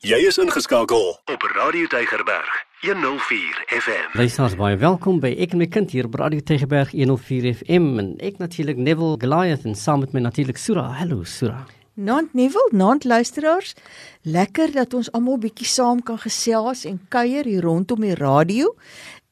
Jy is ingeskakel op Radio Tygerberg 104 FM. Luisteraars baie welkom by Ek en my kind hier op Radio Tegeberg 104 FM en ek natuurlik Neville Goliath en saam met my natuurlik Sura. Hallo Sura. Nant Neville, nant luisteraars. Lekker dat ons almal bietjie saam kan gesels en kuier hier rondom die radio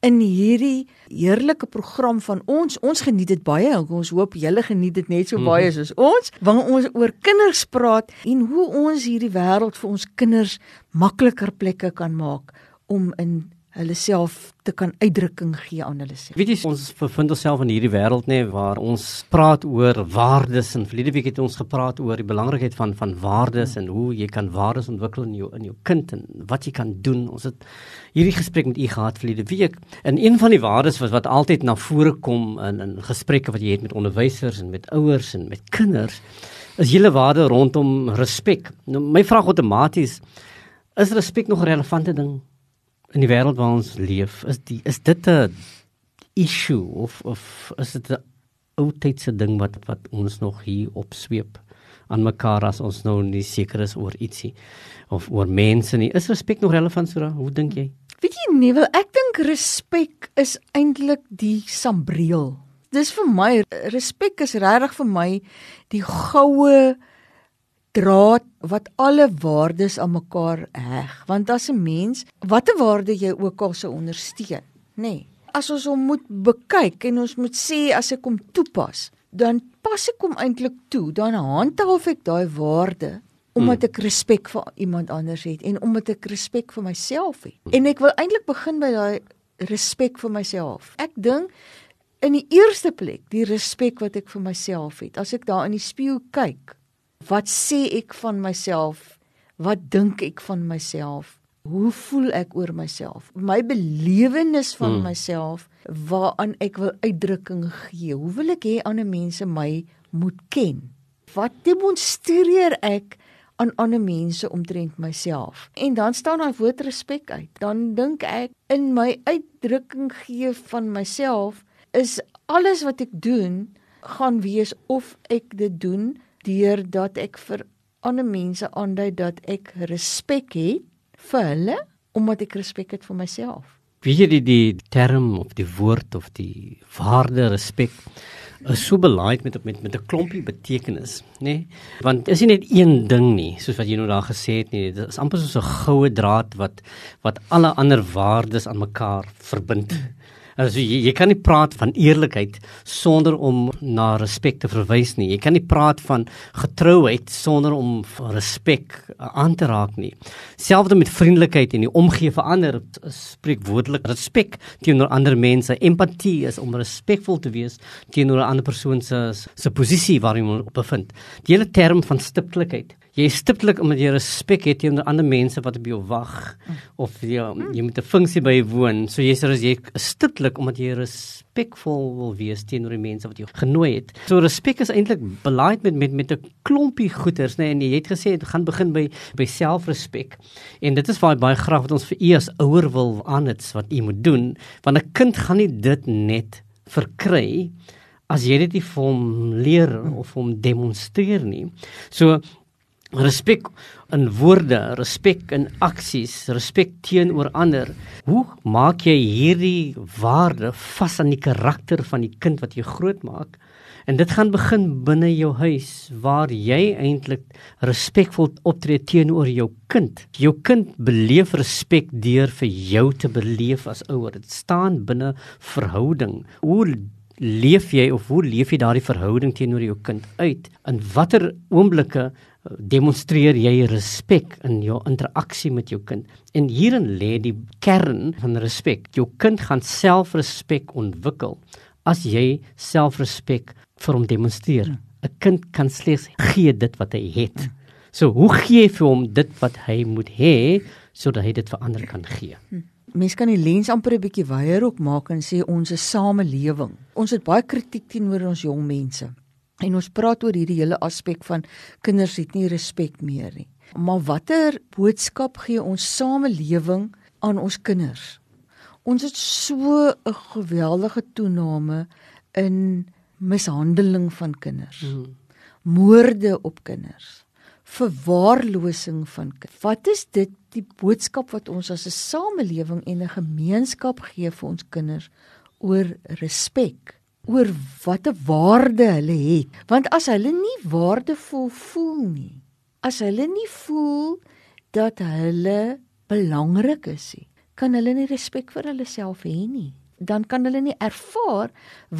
in hierdie heerlike program van ons. Ons geniet dit baie. Ons hoop julle geniet dit net so baie soos ons. Wanneer ons oor kinders praat en hoe ons hierdie wêreld vir ons kinders makliker plekke kan maak om in hulle self te kan uitdrukking gee aan hulle self. Weet jy ons bevind onsself in hierdie wêreld nê waar ons praat oor waardes en verlede week het ons gepraat oor die belangrikheid van van waardes en hoe jy kan waardes ontwikkel in jou in jou kind en wat jy kan doen. Ons het hierdie gesprek met u gehad verlede week. En een van die waardes wat wat altyd na vore kom in in gesprekke wat jy het met onderwysers en met ouers en met kinders is julle waarde rondom respek. Nou my vraag outomaties is respek nog 'n relevante ding in die wêreld waar ons leef, is die is dit 'n issue of of is dit 'n ou tydse ding wat wat ons nog hier opsweep aan mekaar as ons nou nie seker is oor ietsie of oor mense nie. Is respek nog relevant so? Hoe dink jy? Weet jy nie, wel ek dink respek is eintlik die sambreel. Dis vir my respek is regtig vir my die goue draad wat alle waardes aan mekaar heg. Want as 'n mens watter waarde jy ook al sou ondersteun nê nee, as ons hom moet bekyk en ons moet sê as ek hom toepas dan pas ek hom eintlik toe dan handhaaf ek daai waarde omdat ek respek vir iemand anders het en omdat ek respek vir myself het. En ek wil eintlik begin by daai respek vir myself. Ek dink in die eerste plek die respek wat ek vir myself het. As ek daar in die spieël kyk Wat sê ek van myself? Wat dink ek van myself? Hoe voel ek oor myself? My belewenis van hmm. myself waaraan ek wil uitdrukking gee. Hoe wil ek hê ander mense my moet ken? Wat demonstreer ek aan ander mense omtrent myself? En dan staan daai woord respek uit. Dan dink ek in my uitdrukking gee van myself is alles wat ek doen gaan wees of ek dit doen deurdat ek vir ander mense aandui dat ek respek het vir hulle omdat ek respek het vir myself. Wie jy die, die term of die woord of die waarde respek is so belaaid met met met 'n klompie betekenis, nê? Nee? Want is nie net een ding nie, soos wat jy nou daar gesê het nie. Dit is amper soos 'n goue draad wat wat alle ander waardes aan mekaar verbind. Also jy, jy kan nie praat van eerlikheid sonder om na respek te verwys nie. Jy kan nie praat van getrouheid sonder om respek aan te raak nie. Selfs met vriendelikheid en die omgee vir ander spreek woordelik respek teenoor ander mense. Empatie is om respekvol te wees teenoor 'n ander persoon se se posisie waarin jy bevind. Die hele term van stiptelikheid jy is stiptelik omdat jy respek het teenoor ander mense wat op jou wag of jy jy moet 'n funksie by woon. So jy sê as jy stiptelik omdat jy respekvol wil wees teenoor die mense wat jou genooi het. So respek is eintlik belaaid met met met 'n klompie goeders, nê, nee, en jy het gesê dit gaan begin by by selfrespek. En dit is baie baie graag wat ons vir u as ouer wil aanits wat u moet doen, want 'n kind gaan nie dit net verkry as jy dit nie vir hom leer of hom demonstreer nie. So respek in woorde, respek in aksies, respek teenoor ander. Hoe maak jy hierdie waarde vas aan die karakter van die kind wat jy grootmaak? En dit gaan begin binne jou huis waar jy eintlik respekvol optree teenoor jou kind. Jou kind beleef respek deur vir jou te beleef as ouer. Dit staan binne verhouding. Hoe leef jy of hoe leef jy daardie verhouding teenoor jou kind uit? In watter oomblikke demonstreer jy respek in jou interaksie met jou kind. En hierin lê die kern van respek. Jou kind gaan selfrespek ontwikkel as jy selfrespek vir hom demonstreer. 'n Kind kan slegs gee dit wat hy het. So hoe gee jy vir hom dit wat hy moet hê sodat hy dit vir ander kan gee? Mens kan die lens amper 'n bietjie wyer op maak en sê ons is samelewing. Ons het baie kritiek teenoor ons jong mense. En ons praat oor hierdie hele aspek van kinders het nie respek meer nie. Maar watter boodskap gee ons samelewing aan ons kinders? Ons het so 'n geweldige toename in mishandeling van kinders. Hmm. Moorde op kinders. verwaarlosing van kind. Wat is dit die boodskap wat ons as 'n samelewing en 'n gemeenskap gee vir ons kinders oor respek? Oor watter waarde hulle het want as hulle nie waardevol voel nie as hulle nie voel dat hulle belangrik is nie kan hulle nie respek vir hulle self hê nie dan kan hulle nie ervaar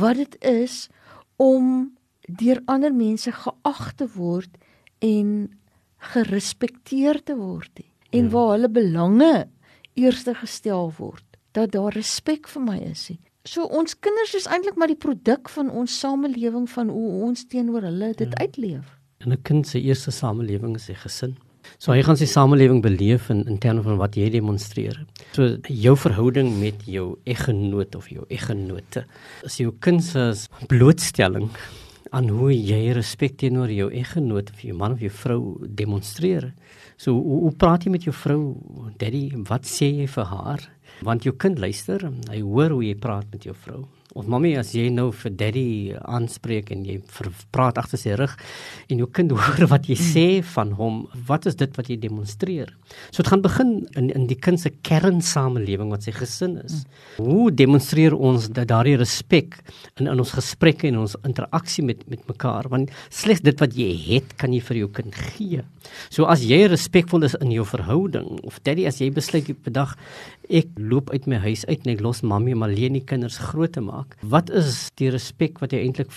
wat dit is om deur ander mense geag te word en gerespekteer te word nie. en ja. waar hulle belange eerste gestel word dat daar respek vir my is nie. So ons kinders is eintlik maar die produk van ons samelewing van hoe ons teenoor hulle dit ja. uitleef en 'n kind se eerste samelewing is sy gesin So hy gaan sy samelewing beleef in in terme van wat jy demonstreer. So jou verhouding met jou eggenoot of jou eggenote is jou kind se blootstelling aan hoe jy respek teenoor jou eggenoot of jou man of jou vrou demonstreer. So hoe, hoe praat jy met jou vrou? Daddy, wat sê jy vir haar? Want jou kind luister, hy hoor hoe jy praat met jou vrou. Of mammy as jy nou vir daddy aanspreek en jy praat agter sy rug en jou kind hoor wat jy sê van hom, wat is dit wat jy demonstreer? So dit gaan begin in in die kind se kernsamelewing wat sy gesin is. Hoe demonstreer ons dat daardie respek in in ons gesprekke en ons interaksie met met mekaar? Want slegs dit wat jy het, kan jy vir jou kind gee. So as jy respekvol is in jou verhouding of daddy as jy besluit op 'n dag ek loop uit my huis uit en ek los mammy om alleen die kinders groot te maak. Wat is die respek wat jy eintlik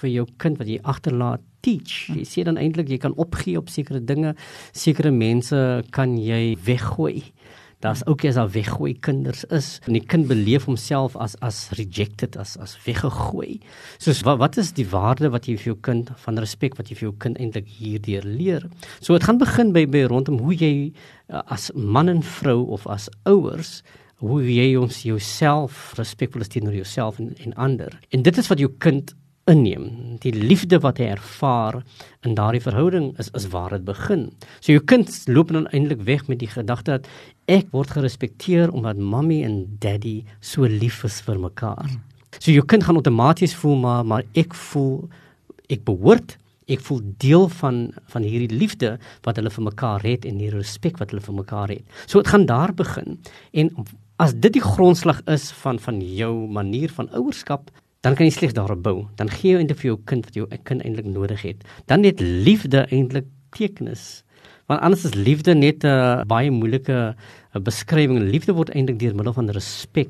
vir jou kind wat jy agterlaat teach? Jy sê dan eintlik jy kan opgee op sekere dinge, sekere mense kan jy weggooi. Daar's ook as al weggooi kinders is en die kind beleef homself as as rejected as as weggegooi. So wat wat is die waarde wat jy vir jou kind van respek wat jy vir jou kind eintlik hierdeur leer? So dit gaan begin by by rondom hoe jy uh, as man en vrou of as ouers hoe jy ons jouself respekvol is teenoor jouself en en ander. En dit is wat jou kind inneem. Die liefde wat hy ervaar in daardie verhouding is is waar dit begin. So jou kind loop dan eintlik weg met die gedagte dat ek word gerespekteer omdat mammy en daddy so lief is vir mekaar. So jou kind gaan outomaties voel maar maar ek voel ek behoort ek voel deel van van hierdie liefde wat hulle vir mekaar het en die respek wat hulle vir mekaar het. So dit gaan daar begin en as dit die grondslag is van van jou manier van ouerskap dan kan jy slegs daarop bou. Dan gee jy eintlik vir jou kind wat jou kind eintlik nodig het. Dan net liefde eintlik tekenis. Want anders is liefde net 'n uh, baie moeilike uh, beskrywing. Liefde word eintlik deur middel van respek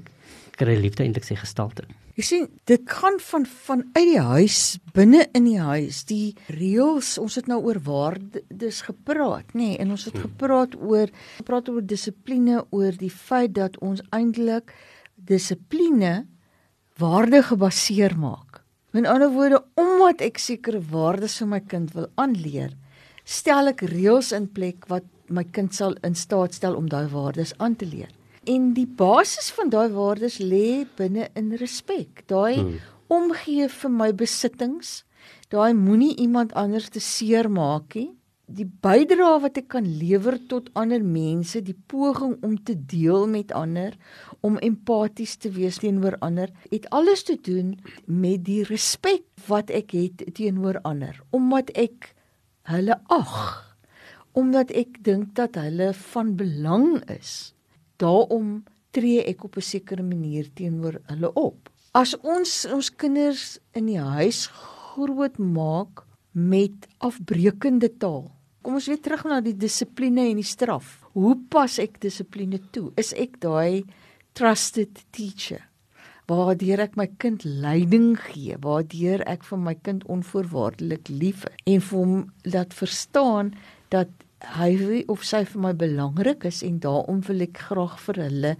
kry liefde eintlik sy gestalte. Jy sien, dit gaan van van uit die huis, binne in die huis, die reëls, ons het nou oor waardes gepraat, nê, nee, en ons het hmm. gepraat oor gepraat oor dissipline, oor die feit dat ons eintlik dissipline waarde gebaseer maak. In ander woorde, omdat ek sekere waardes vir my kind wil aanleer, stel ek reëls in plek wat my kind sal in staat stel om daai waardes aan te leer. En die basis van daai waardes lê binne in respek. Daai hmm. omgee vir my besittings, daai moenie iemand anders te seermaak nie die bydrae wat ek kan lewer tot ander mense, die poging om te deel met ander, om empaties te wees teenoor ander, het alles te doen met die respek wat ek het teenoor ander, omdat ek hulle ag, omdat ek dink dat hulle van belang is. Daarom tree ek op 'n sekere manier teenoor hulle op. As ons ons kinders in die huis groot maak met afbreekende taal Kom ons weer terug na die dissipline en die straf. Hoe pas ek dissipline toe? Is ek daai trusted teacher? Waardeur ek my kind leiding gee, waardeur ek vir my kind onvoorwaardelik lief en vir hom laat verstaan dat hy of sy vir my belangrik is en daarom wil ek graag vir hulle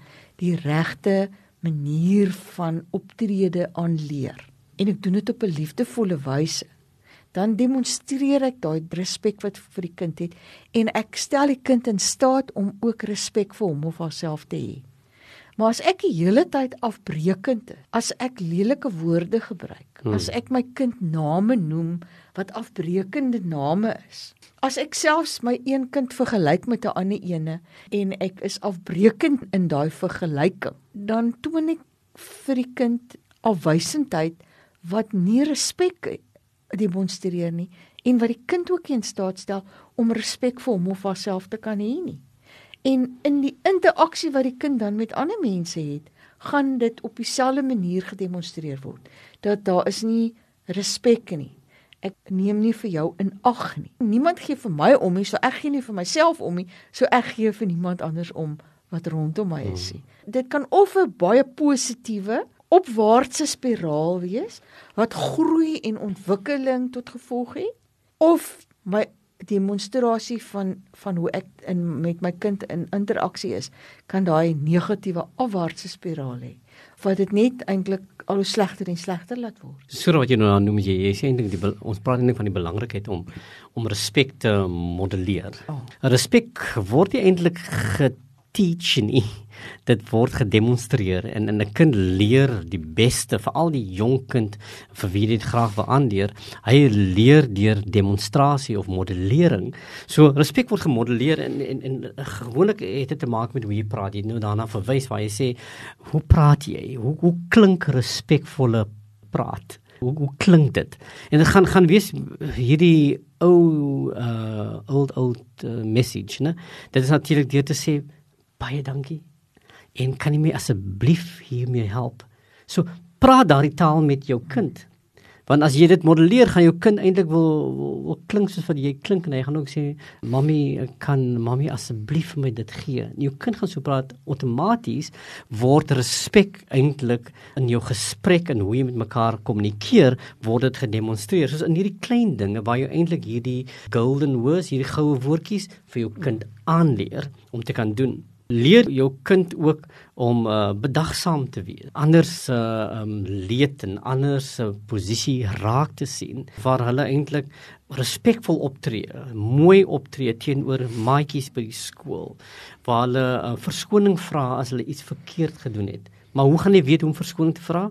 die regte manier van optrede aanleer. En ek doen dit op 'n liefdevolle wyse dan demonstreer ek daai respek wat vir die kind het en ek stel die kind in staat om ook respek vir hom of haarself te hê. Maar as ek die hele tyd afbreekend is, as ek lelike woorde gebruik, hmm. as ek my kind name noem wat afbreekende name is, as ek selfs my een kind vergelyk met 'n ander ene en ek is afbreekend in daai vergelyking, dan toon ek vir die kind afwysendheid wat nie respek demonstreer nie en wat die kind ook in staat stel om respek vir hom of haarself te kan hê nie. En in die interaksie wat die kind dan met ander mense het, gaan dit op dieselfde manier gedemonstreer word. Dat daar is nie respek nie. Ek neem nie vir jou in ag nie. Niemand gee vir my om nie, so ek gee nie vir myself om nie, so ek gee vir niemand anders om wat rondom my is nie. Hmm. Dit kan of 'n baie positiewe opwaartse spiraal wees wat groei en ontwikkeling tot gevolg het of my demonstrasie van van hoe ek in met my kind in interaksie is kan daai negatiewe afwaartse spiraal hê wat dit net eintlik al hoe slegter en slegter laat word. So wat jy nou noem jy jy sê eintlik die ons praat eintlik van die belangrikheid om om respek te modelleer. Oh. Respek word eintlik geteach nie dit word gedemonstreer en 'n kind leer die beste veral die jong kind vir wie dit graag wil aanleer. Hy leer deur demonstrasie of modellering. So respek word gemodelleer en en, en gewoonlik het dit te maak met hoe jy praat. Jy nou daarna verwys waar jy sê hoe praat jy? Hoe hoe klink respekvolle praat? Hoe hoe klink dit? En dit gaan gaan wees hierdie ou uh old old uh, message né? Dit is natuurlik deur te sê baie dankie en kan jy my asseblief hiermee help? So praat daardie taal met jou kind. Want as jy dit modelleer, gaan jou kind eintlik wil, wil, wil klink soos wat jy klink en hy gaan ook sê, "Mommy, kan mommy asseblief vir my dit gee?" En jou kind gaan so praat outomaties word respek eintlik in jou gesprek en hoe jy met mekaar kommunikeer, word dit gedemonstreer. Soos in hierdie klein dinge waar jy eintlik hierdie golden words, hierdie goue woordjies vir jou kind aanleer om te kan doen leer jou kind ook om uh, bedagsaam te wees. Anders uh, um, leed en anders se posisie raak te sien waar hulle eintlik respekvol optree, mooi optree teenoor maatjies by die skool waar hulle uh, verskoning vra as hulle iets verkeerd gedoen het. Maar hoe gaan jy weet hoe om verskoning te vra?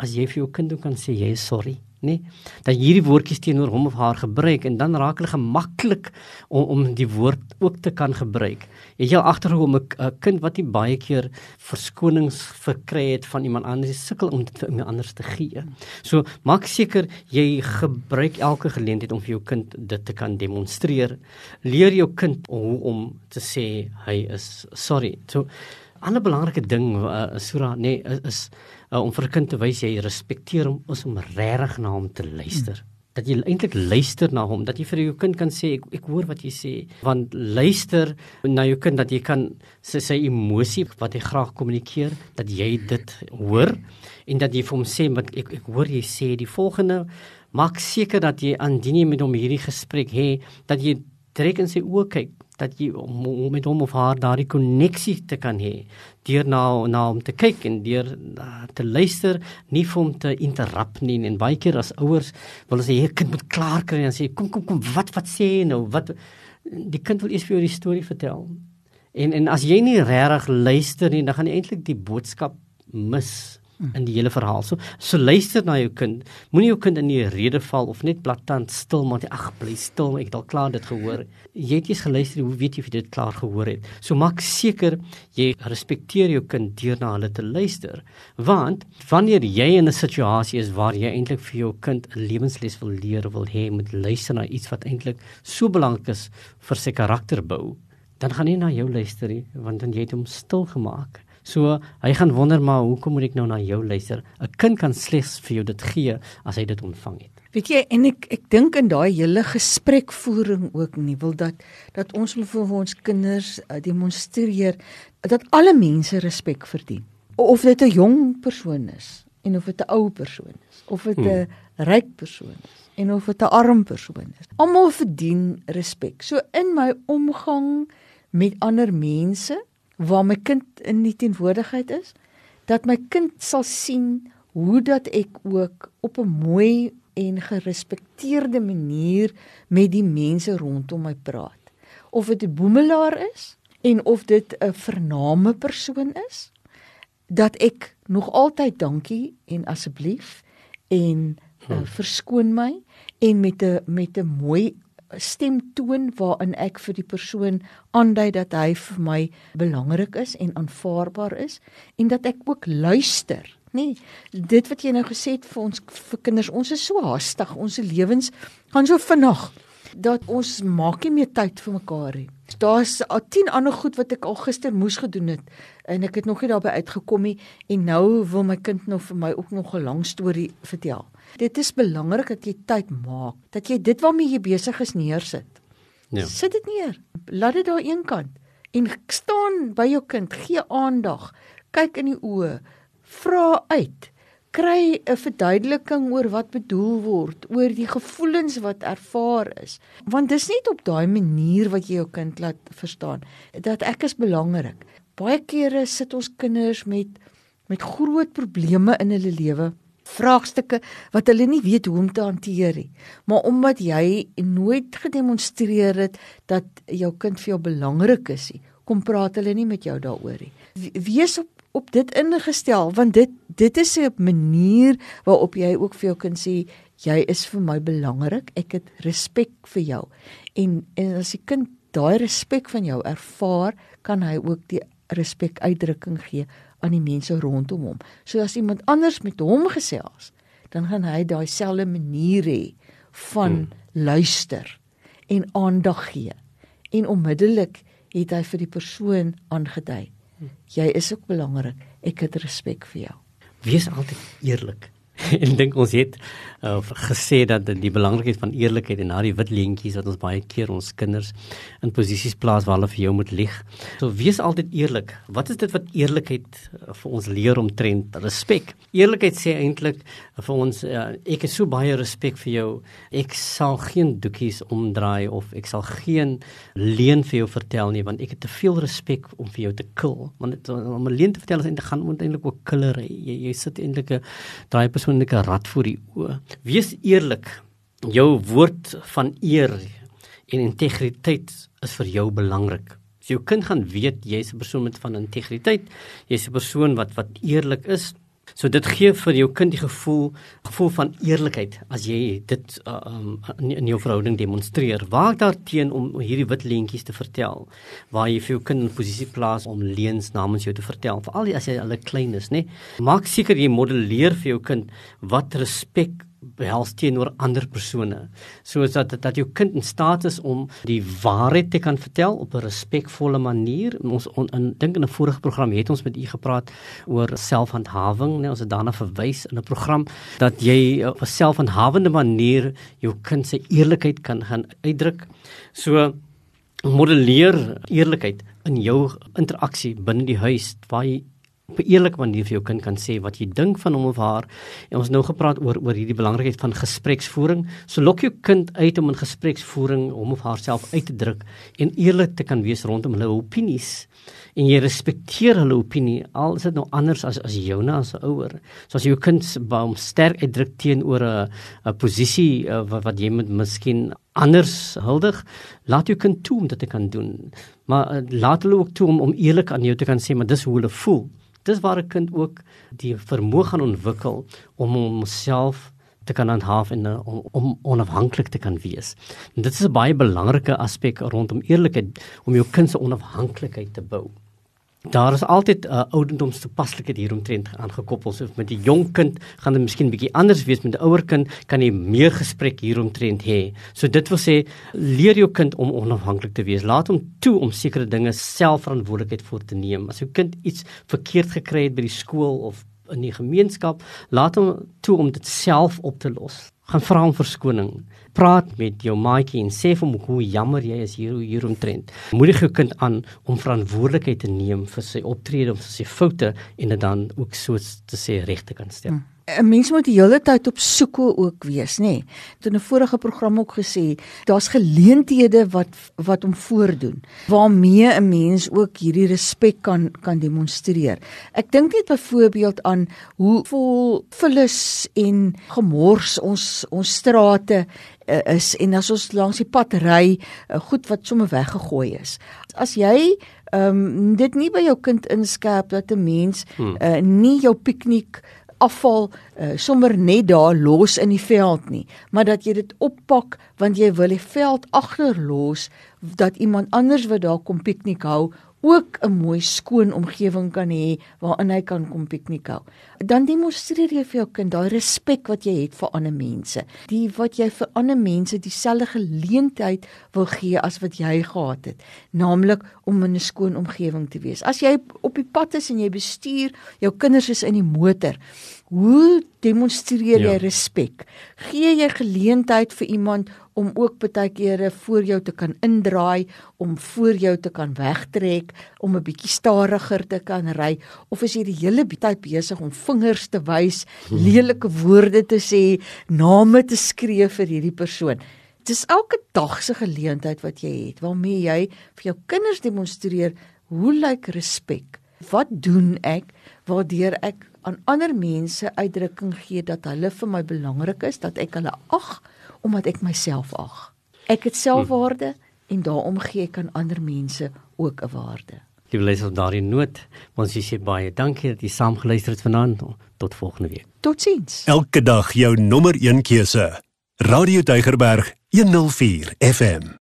As jy vir jou kind kan sê jy is sorry nê dat hierdie woordjies teenoor hom of haar gebruik en dan raak hulle gemaklik om om die woord ook te kan gebruik. Het jy al agtergekom 'n kind wat nie baie keer verskonings verkry het van iemand anders sukkel om dit vir iemand anders te gee. So maak seker jy gebruik elke geleentheid om vir jou kind dit te kan demonstreer. Leer jou kind hoe om te sê hy is sorry. So ander belangrike ding uh, Sura nê nee, is, is uh, om vir 'n kind te wys jy respekteer hom is om regtig na hom te luister. Hmm. Dat jy eintlik luister na hom, dat jy vir jou kind kan sê ek ek hoor wat jy sê, want luister na jou kind dat jy kan sy sy emosie wat hy graag kommunikeer, dat jy dit hoor en dat jy vir hom sê wat ek ek hoor jy sê die volgende maak seker dat jy aandien jy met hom hierdie gesprek hê dat jy trek in sy oë kyk dat jy om, om met hom of haar daardie koneksie te kan hê deur na na om te kyk en deur uh, te luister nie vir hom te interrup nie. En baie keer as ouers wil ons hê hier kind moet klaar kry en sê kom kom kom wat wat sê jy nou? Wat? Die kind wil eers vir jou die storie vertel. En en as jy nie regtig luister nie dan gaan jy eintlik die boodskap mis in die hele verhaal. So so luister na jou kind. Moenie jou kind in die rede val of net blaatant stil maak. Ag, bly stil, ek het al klaar dit gehoor. Jy het eers geluister, hoe weet jy of jy dit klaar gehoor het? So maak seker jy respekteer jou kind deur na hulle te luister. Want wanneer jy in 'n situasie is waar jy eintlik vir jou kind 'n lewensles wil leer, wil hê moet luister na iets wat eintlik so belangrik is vir sy karakterbou, dan gaan hy na jou luister, want dan jy het hom stil gemaak. So hy gaan wonder maar hoekom moet ek nou na jou luister? 'n Kind kan slegs vir jou dit gee as hy dit ontvang het. Weet jy en ek ek dink in daai hele gesprekvoering ook nie wil dat dat ons wil vir ons kinders uh, demonstreer dat alle mense respek verdien. Of dit 'n jong persoon is en of dit 'n ou persoon is of dit 'n hmm. ryk persoon is en of dit 'n arm persoon is. Almal verdien respek. So in my omgang met ander mense waar my kind in die teenwoordigheid is, dat my kind sal sien hoe dat ek ook op 'n mooi en gerespekteerde manier met die mense rondom my praat. Of dit 'n boemelaar is en of dit 'n vername persoon is, dat ek nog altyd dankie en asseblief en uh, verskoon my en met 'n met 'n mooi stemtoon waarin ek vir die persoon aandui dat hy vir my belangrik is en aanvaarbaar is en dat ek ook luister Nee, dit wat jy nou gesê het vir ons vir kinders, ons is so haastig, ons lewens gaan so vinnig dat ons maak nie meer tyd vir mekaar nie. Daar's al 10 ander goed wat ek al gister moes gedoen het en ek het nog nie daarby uitgekom nie en nou wil my kind nou vir my ook nog 'n lang storie vertel. Dit is belangrik dat jy tyd maak, dat jy dit waarmee jy besig is neersit. Ja. Sit dit neer. Laat dit daar eenkant en staan by jou kind, gee aandag, kyk in die oë, vra uit kry 'n verduideliking oor wat bedoel word, oor die gevoelens wat ervaar is. Want dis nie op daai manier wat jy jou kind laat verstaan dat ek is belangrik. Baie kere sit ons kinders met met groot probleme in hulle lewe, vraagstukke wat hulle nie weet hoe om te hanteer nie. Maar omdat jy nooit gedemonstreer het dat jou kind vir jou belangrik is nie, kom praat hulle nie met jou daaroor nie. Wees op op dit ingestel want dit dit is 'n manier waarop jy ook vir jou kan sê jy is vir my belangrik ek het respek vir jou. En en as die kind daai respek van jou ervaar kan hy ook die respek uitdrukking gee aan die mense rondom hom. So as iemand anders met hom gesels dan gaan hy daai selfde manier hê van hmm. luister en aandag gee. En onmiddellik het hy vir die persoon aangedui Jy is ook belangrik. Ek het respek vir jou. Wees altyd eerlik. en dink ons het uh, gesê dat die belangrikheid van eerlikheid en daardie wit leentjies wat ons baie keer ons kinders in posisies plaas waar hulle vir jou moet lieg. So wees altyd eerlik. Wat is dit wat eerlikheid uh, vir ons leer omtrent respek? Eerlikheid sê eintlik uh, vir ons uh, ek het so baie respek vir jou. Ek sal geen doekies omdraai of ek sal geen leuen vir jou vertel nie want ek het te veel respek om vir jou te kill. Want om 'n leuen te vertel is eintlik gaan eintlik ook killery. Jy jy sit eintlik 'n daai persoon persoonlike rad voor die oë. Wees eerlik. Jou woord van eer en integriteit is vir jou belangrik. As jou kind gaan weet jy's 'n persoon met van integriteit, jy's 'n persoon wat wat eerlik is, So dit gee vir jou kind die gevoel gevoel van eerlikheid as jy dit uh, um, in jou verhouding demonstreer. Waak daarteen om hierdie wit leentjies te vertel waar jy vir jou kind in posisie plaas om leuns namens jou te vertel, veral as jy al klein is, nê. Maak seker jy modelleer vir jou kind wat respek behels teenoor ander persone. Soos dat dat jou kind in staat is om die waarheid te kan vertel op 'n respekvolle manier. Ons on, in dink in 'n vorige program het ons met u gepraat oor selfhandhawing nee ons het daarna verwys in 'n program dat jy op 'n selfhandhawende manier jou kind se eerlikheid kan gaan uitdruk. So modelleer eerlikheid in jou interaksie binne die huis waar jy op 'n eerlike manier vir jou kind kan sê wat jy dink van hom of haar. En ons nou gepraat oor oor hierdie belangrikheid van gespreksvoering. So lok jou kind uit om in gespreksvoering hom of haarself uit te druk en eerlik te kan wees rondom hulle opinies en jy respekteer hulle opinie al is dit nou anders as as joune as 'n ouer. So as jou kind baie sterk uitdruk teenoor 'n 'n posisie uh, wat, wat jy moet miskien anders huldig, laat jou kind toe om dit te kan doen. Maar uh, laat hulle ook toe om om eerlik aan jou te kan sê maar dis hoe hulle voel dis waar 'n kind ook die vermoë gaan ontwikkel om homself te kan handhaaf en uh, om, om onafhanklik te kan wees. En dit is 'n baie belangrike aspek rondom eerlikheid om jou kind se onafhanklikheid te bou. Daar is altyd 'n uh, ouderdomstoepaslikheid hieromtrent aangekoppel. So met die jong kind gaan dit miskien bietjie anders wees met 'n ouer kind, kan jy meer gesprek hieromtrent hê. So dit wil sê leer jou kind om onafhanklik te wees. Laat hom toe om sekere dinge self verantwoordelikheid voor te neem. As jou kind iets verkeerd gekry het by die skool of in die gemeenskap, laat hom toe om dit self op te los gaan vra om verskoning. Praat met jou maatjie en sê vir hom hoe jammer jy is hier hier omtrent. Moedig jou kind aan om verantwoordelikheid te neem vir sy optrede of sy foute en dit dan ook so te sê reg te kan stel. Hmm. 'n mens moet die hele tyd op soek ook wees, nê. Nee. Toe 'n vorige program ook gesê, daar's geleenthede wat wat hom voordoen waarmee 'n mens ook hierdie respek kan kan demonstreer. Ek dink net byvoorbeeld aan hoe vol vullis en gemors ons ons strate is en as ons langs die pad ry, uh, goed wat sommer weggegooi is. As jy ehm um, dit nie by jou kind inskerp dat 'n mens uh, nie jou piknik afval uh, sommer net daar los in die veld nie, maar dat jy dit oppak want jy wil die veld agterlos dat iemand anders wat daar kom piknik hou ook 'n mooi skoon omgewing kan hê waarin hy kan kom piknik hou. Dan demonstreer jy vir jou kind daai respek wat jy het vir ander mense. Die wat jy vir ander mense dieselfde geleentheid wil gee as wat jy gehad het, naamlik om in 'n skoon omgewing te wees. As jy op die pad is en jy bestuur, jou kinders is in die motor, hoe demonstreer jy ja. respek? Gee jy geleentheid vir iemand om ook baie kere voor jou te kan indraai, om voor jou te kan wegtrek, om 'n bietjie stadiger te kan ry of is jy die hele tyd besig om vingers te wys, hmm. lelike woorde te sê, name te skree vir hierdie persoon? Dis elke dag se geleentheid wat jy het waarmee jy vir jou kinders demonstreer hoe lyk respek? Wat doen ek waardeur ek aan ander mense uitdrukking gee dat hulle vir my belangrik is, dat ek hulle ag omdat ek myself ag. Ek het selfwaarde hmm. en daarom gee ek aan ander mense ook 'n waarde. Liewe leser op daardie noot, ons sê baie dankie dat jy saam geluister het vanaand. Tot volgende week. Totsiens. Elke dag jou nommer 1 keuse. Radio Deugerberg 104 FM.